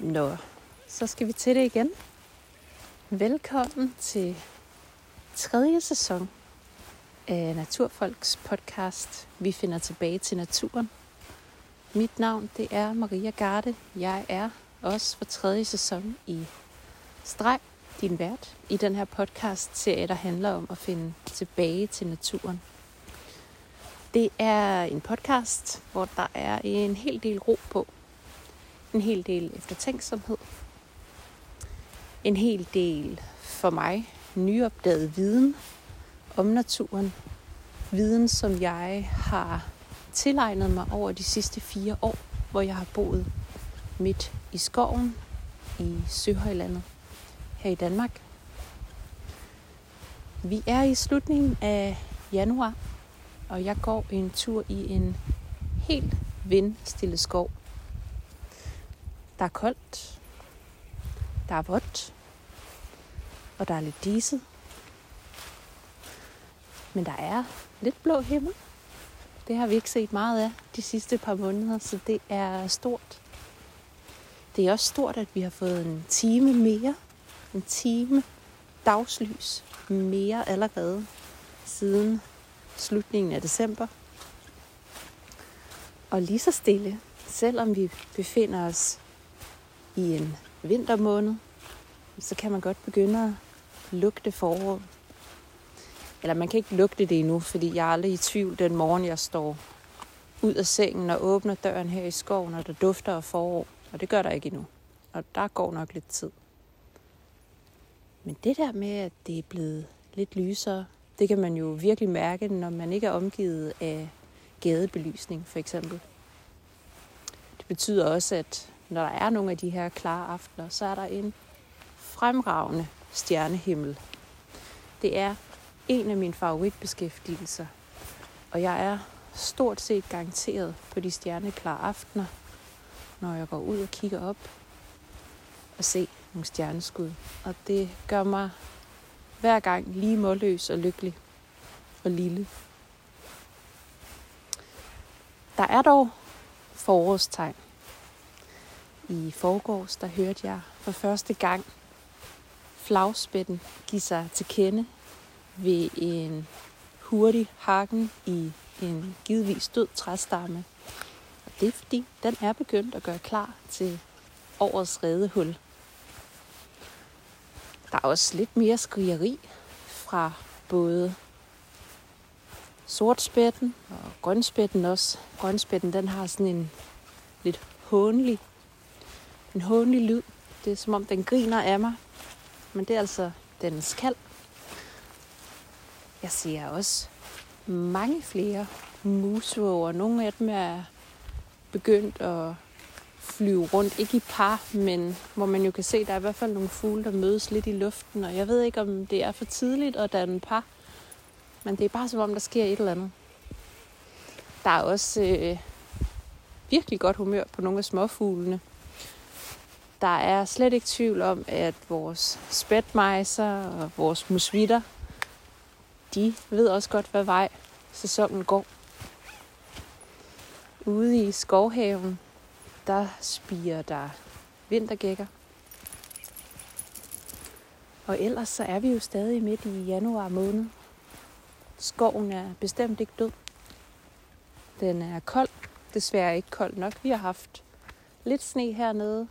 Nå, så skal vi til det igen. Velkommen til tredje sæson af Naturfolks podcast. Vi finder tilbage til naturen. Mit navn det er Maria Garde. Jeg er også for tredje sæson i Streg, din vært, i den her podcast-serie, der handler om at finde tilbage til naturen. Det er en podcast, hvor der er en hel del ro på. En hel del eftertænksomhed. En hel del for mig nyopdaget viden om naturen. Viden, som jeg har tilegnet mig over de sidste fire år, hvor jeg har boet midt i skoven i Søhøjlandet her i Danmark. Vi er i slutningen af januar, og jeg går en tur i en helt vindstille skov. Der er koldt, der er vådt, og der er lidt diset. Men der er lidt blå himmel. Det har vi ikke set meget af de sidste par måneder, så det er stort. Det er også stort, at vi har fået en time mere. En time dagslys mere allerede siden slutningen af december. Og lige så stille, selvom vi befinder os i en vintermåned, så kan man godt begynde at lugte foråret. Eller man kan ikke lugte det endnu, fordi jeg er aldrig i tvivl den morgen, jeg står ud af sengen og åbner døren her i skoven, og der dufter af forår. Og det gør der ikke endnu. Og der går nok lidt tid. Men det der med, at det er blevet lidt lysere, det kan man jo virkelig mærke, når man ikke er omgivet af gadebelysning, for eksempel. Det betyder også, at når der er nogle af de her klare aftener, så er der en fremragende stjernehimmel. Det er en af mine favoritbeskæftigelser, og jeg er stort set garanteret på de stjerneklare aftener, når jeg går ud og kigger op og se nogle stjerneskud. Og det gør mig hver gang lige målløs og lykkelig og lille. Der er dog forårstegn. I forgårs, der hørte jeg for første gang flagspætten give sig til kende ved en hurtig hakken i en givetvis død træstamme. Og det er fordi, den er begyndt at gøre klar til årets redehul. Der er også lidt mere skrigeri fra både sortspætten og grønspætten også. Grønspætten den har sådan en lidt hånlig, en hånlig lyd. Det er som om den griner af mig. Men det er altså dens kald. Jeg ser også mange flere musvåger. Nogle af dem er begyndt at flyve rundt, ikke i par, men hvor man jo kan se, at der er i hvert fald nogle fugle, der mødes lidt i luften, og jeg ved ikke, om det er for tidligt at danne par, men det er bare som om, der sker et eller andet. Der er også øh, virkelig godt humør på nogle af småfuglene. Der er slet ikke tvivl om, at vores spætmejser og vores musvitter, de ved også godt, hvad vej sæsonen går. Ude i skovhaven, der spiger der vintergækker. Og ellers så er vi jo stadig midt i januar måned. Skoven er bestemt ikke død. Den er kold. Desværre ikke kold nok. Vi har haft lidt sne hernede.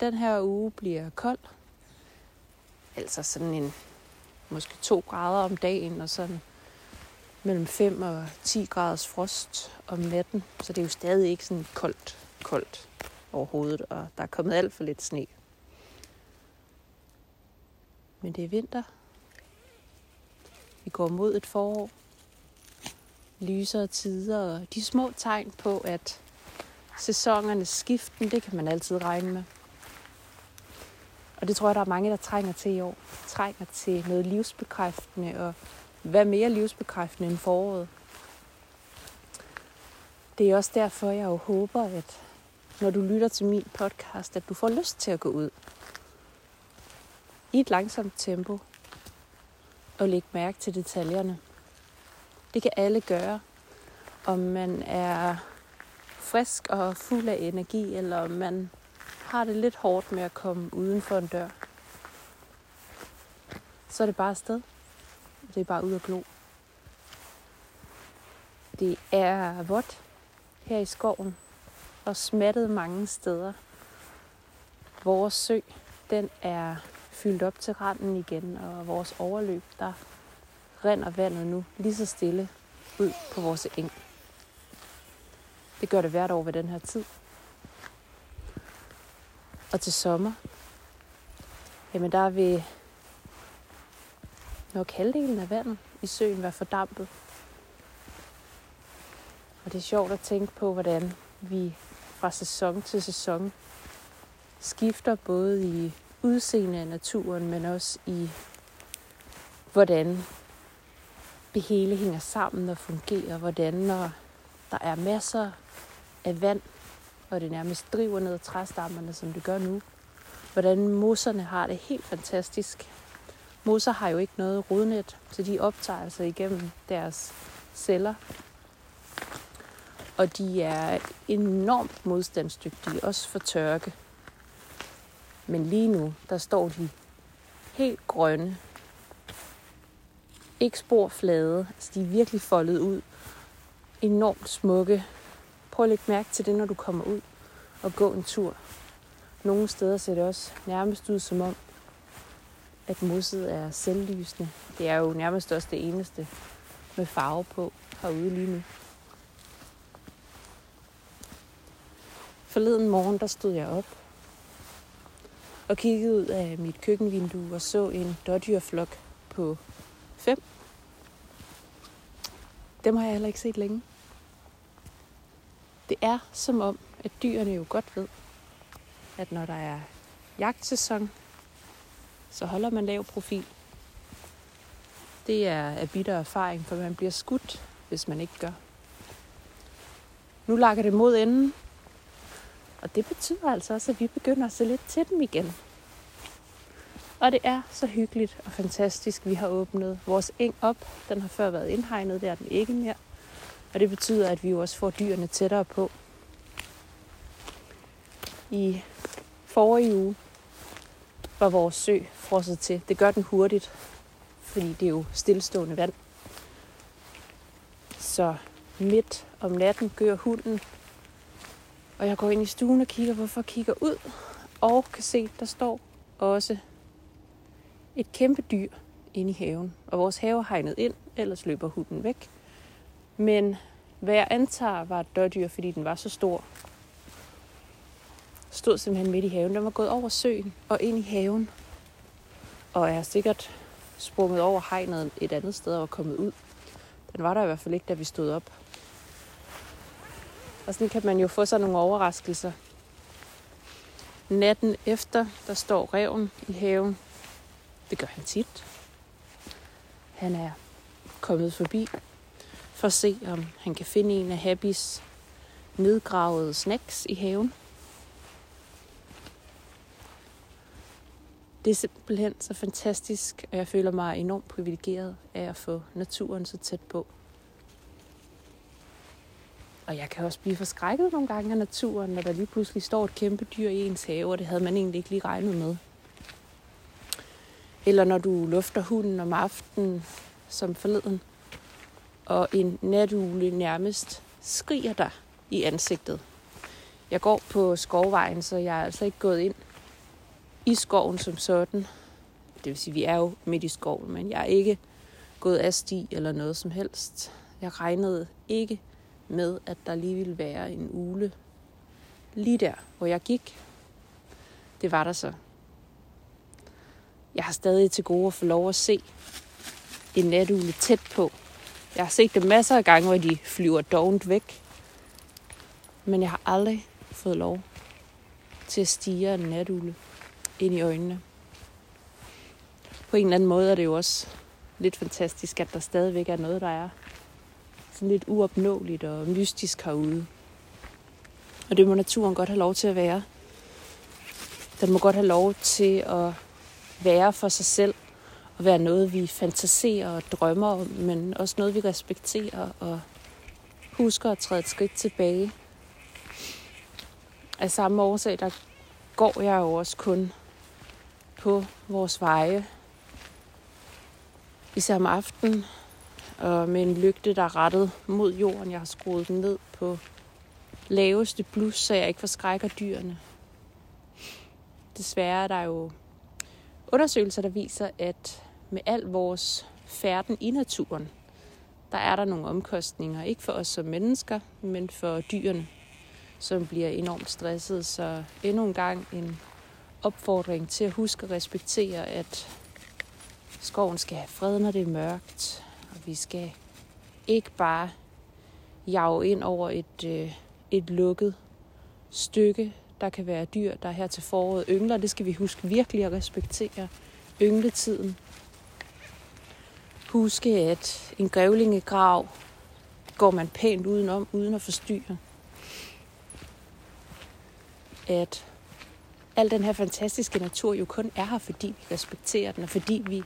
Den her uge bliver kold. Altså sådan en måske 2 grader om dagen, og sådan mellem 5 og 10 graders frost om natten. Så det er jo stadig ikke sådan koldt koldt overhovedet, og der er kommet alt for lidt sne. Men det er vinter. Vi går mod et forår. Lysere tider, og de små tegn på, at sæsonernes skiften, det kan man altid regne med. Og det tror jeg, der er mange, der trænger til i år. Trænger til noget livsbekræftende, og hvad mere livsbekræftende end foråret. Det er også derfor, jeg jo håber, at når du lytter til min podcast, at du får lyst til at gå ud i et langsomt tempo og lægge mærke til detaljerne. Det kan alle gøre, om man er frisk og fuld af energi, eller om man har det lidt hårdt med at komme uden for en dør, så er det bare afsted. Det er bare ud og glo. Det er vådt her i skoven og smattet mange steder. Vores sø, den er fyldt op til randen igen, og vores overløb, der render vandet nu lige så stille ud på vores eng. Det gør det hvert år ved den her tid. Og til sommer, jamen der vil nok halvdelen af vandet i søen være fordampet. Og det er sjovt at tænke på, hvordan vi fra sæson til sæson skifter både i udseende af naturen, men også i hvordan det hele hænger sammen og fungerer. Hvordan når der er masser af vand, og det nærmest driver ned ad træstammerne, som det gør nu. Hvordan mosserne har det helt fantastisk. Mosser har jo ikke noget rodnet, så de optager altså igennem deres celler. Og de er enormt modstandsdygtige, også for tørke. Men lige nu, der står de helt grønne. Ikke spor flade. Altså, de er virkelig foldet ud. Enormt smukke. Prøv at lægge mærke til det, når du kommer ud og gå en tur. Nogle steder ser det også nærmest ud som om, at mosset er selvlysende. Det er jo nærmest også det eneste med farve på herude lige nu. Forleden morgen, der stod jeg op og kiggede ud af mit køkkenvindue og så en dårdyrflok på fem. Dem har jeg heller ikke set længe. Det er som om, at dyrene jo godt ved, at når der er jagtsæson, så holder man lav profil. Det er af bitter erfaring, for man bliver skudt, hvis man ikke gør. Nu lakker det mod enden, og det betyder altså også, at vi begynder at se lidt til dem igen. Og det er så hyggeligt og fantastisk. Vi har åbnet vores eng op. Den har før været indhegnet, det er den ikke mere. Og det betyder, at vi jo også får dyrene tættere på. I forrige uge var vores sø frosset til. Det gør den hurtigt, fordi det er jo stillestående vand. Så midt om natten gør hunden og jeg går ind i stuen og kigger, hvorfor jeg kigger ud. Og kan se, der står også et kæmpe dyr inde i haven. Og vores have er hegnet ind, ellers løber hunden væk. Men hvad jeg antager var et dørdyr, fordi den var så stor, stod simpelthen midt i haven. Den var gået over søen og ind i haven. Og jeg har sikkert sprunget over hegnet et andet sted og var kommet ud. Den var der i hvert fald ikke, da vi stod op. Og sådan kan man jo få sig nogle overraskelser. Natten efter, der står reven i haven. Det gør han tit. Han er kommet forbi for at se, om han kan finde en af Happys nedgravede snacks i haven. Det er simpelthen så fantastisk, og jeg føler mig enormt privilegeret af at få naturen så tæt på. Og jeg kan også blive forskrækket nogle gange af naturen, når der lige pludselig står et kæmpe dyr i ens have, og det havde man egentlig ikke lige regnet med. Eller når du lufter hunden om aftenen, som forleden, og en natugle nærmest skriger dig i ansigtet. Jeg går på skovvejen, så jeg er altså ikke gået ind i skoven som sådan. Det vil sige, vi er jo midt i skoven, men jeg er ikke gået af sti eller noget som helst. Jeg regnede ikke med, at der lige ville være en ule lige der, hvor jeg gik. Det var der så. Jeg har stadig til gode at få lov at se en natugle tæt på. Jeg har set det masser af gange, hvor de flyver dovent væk. Men jeg har aldrig fået lov til at stige en natugle ind i øjnene. På en eller anden måde er det jo også lidt fantastisk, at der stadigvæk er noget, der er sådan lidt uopnåeligt og mystisk herude. Og det må naturen godt have lov til at være. Den må godt have lov til at være for sig selv og være noget, vi fantaserer og drømmer om, men også noget, vi respekterer og husker at træde et skridt tilbage. Af samme årsag, der går jeg jo også kun på vores veje. Især om aftenen, og med en lygte, der er rettet mod jorden. Jeg har skruet den ned på laveste blus, så jeg ikke forskrækker dyrene. Desværre er der jo undersøgelser, der viser, at med al vores færden i naturen, der er der nogle omkostninger. Ikke for os som mennesker, men for dyrene, som bliver enormt stresset. Så endnu en gang en opfordring til at huske at respektere, at skoven skal have fred, når det er mørkt. Og vi skal ikke bare jage ind over et, øh, et lukket stykke. Der kan være dyr, der her til foråret yngler. Det skal vi huske virkelig at respektere. Yngletiden. Huske, at en grævlingegrav går man pænt udenom, uden at forstyrre. At al den her fantastiske natur jo kun er her, fordi vi respekterer den, og fordi vi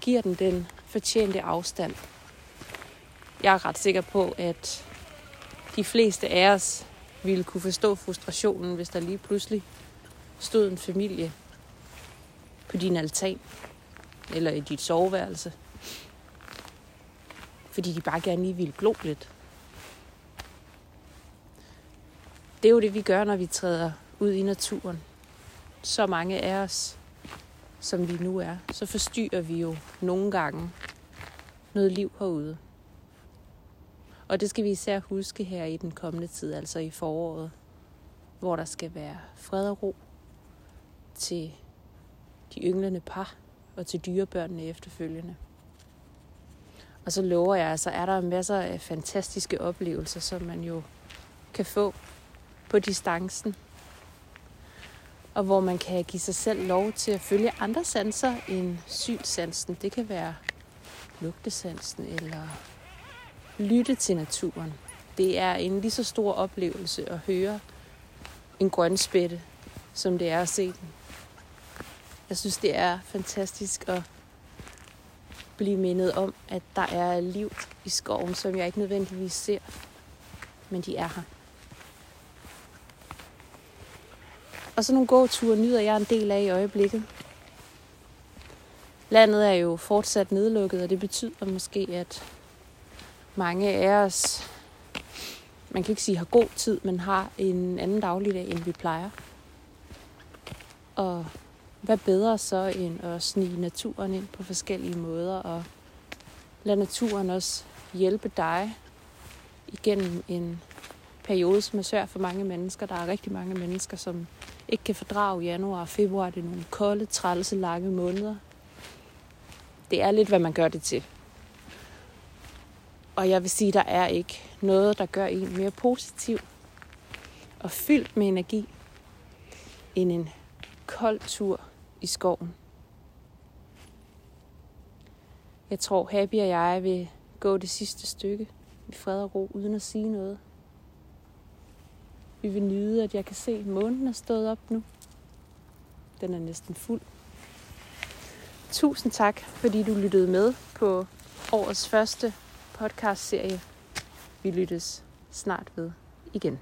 giver den den fortjente afstand. Jeg er ret sikker på, at de fleste af os ville kunne forstå frustrationen, hvis der lige pludselig stod en familie på din altan eller i dit soveværelse. Fordi de bare gerne lige ville glo lidt. Det er jo det, vi gør, når vi træder ud i naturen. Så mange af os, som vi nu er, så forstyrrer vi jo nogle gange noget liv herude. Og det skal vi især huske her i den kommende tid, altså i foråret, hvor der skal være fred og ro til de ynglende par og til dyrebørnene efterfølgende. Og så lover jeg, så er der masser af fantastiske oplevelser, som man jo kan få på distancen. Og hvor man kan give sig selv lov til at følge andre sanser end synsansen. Det kan være lugtesansen eller lytte til naturen. Det er en lige så stor oplevelse at høre en grønspætte, som det er at se den. Jeg synes, det er fantastisk at blive mindet om, at der er liv i skoven, som jeg ikke nødvendigvis ser, men de er her. Og så nogle gåture nyder jeg en del af i øjeblikket. Landet er jo fortsat nedlukket, og det betyder måske, at mange af os, man kan ikke sige har god tid, men har en anden dagligdag, end vi plejer. Og hvad bedre så end at snige naturen ind på forskellige måder og lade naturen også hjælpe dig igennem en periode, som er svær for mange mennesker. Der er rigtig mange mennesker, som ikke kan fordrage januar og februar. Det er nogle kolde, trælse, lange måneder. Det er lidt, hvad man gør det til. Og jeg vil sige, der er ikke noget, der gør en mere positiv og fyldt med energi end en kold tur i skoven. Jeg tror, Happy og jeg vil gå det sidste stykke i fred og ro, uden at sige noget. Vi vil nyde, at jeg kan se, at månen er stået op nu. Den er næsten fuld. Tusind tak, fordi du lyttede med på årets første podcastserie. Vi lyttes snart ved igen.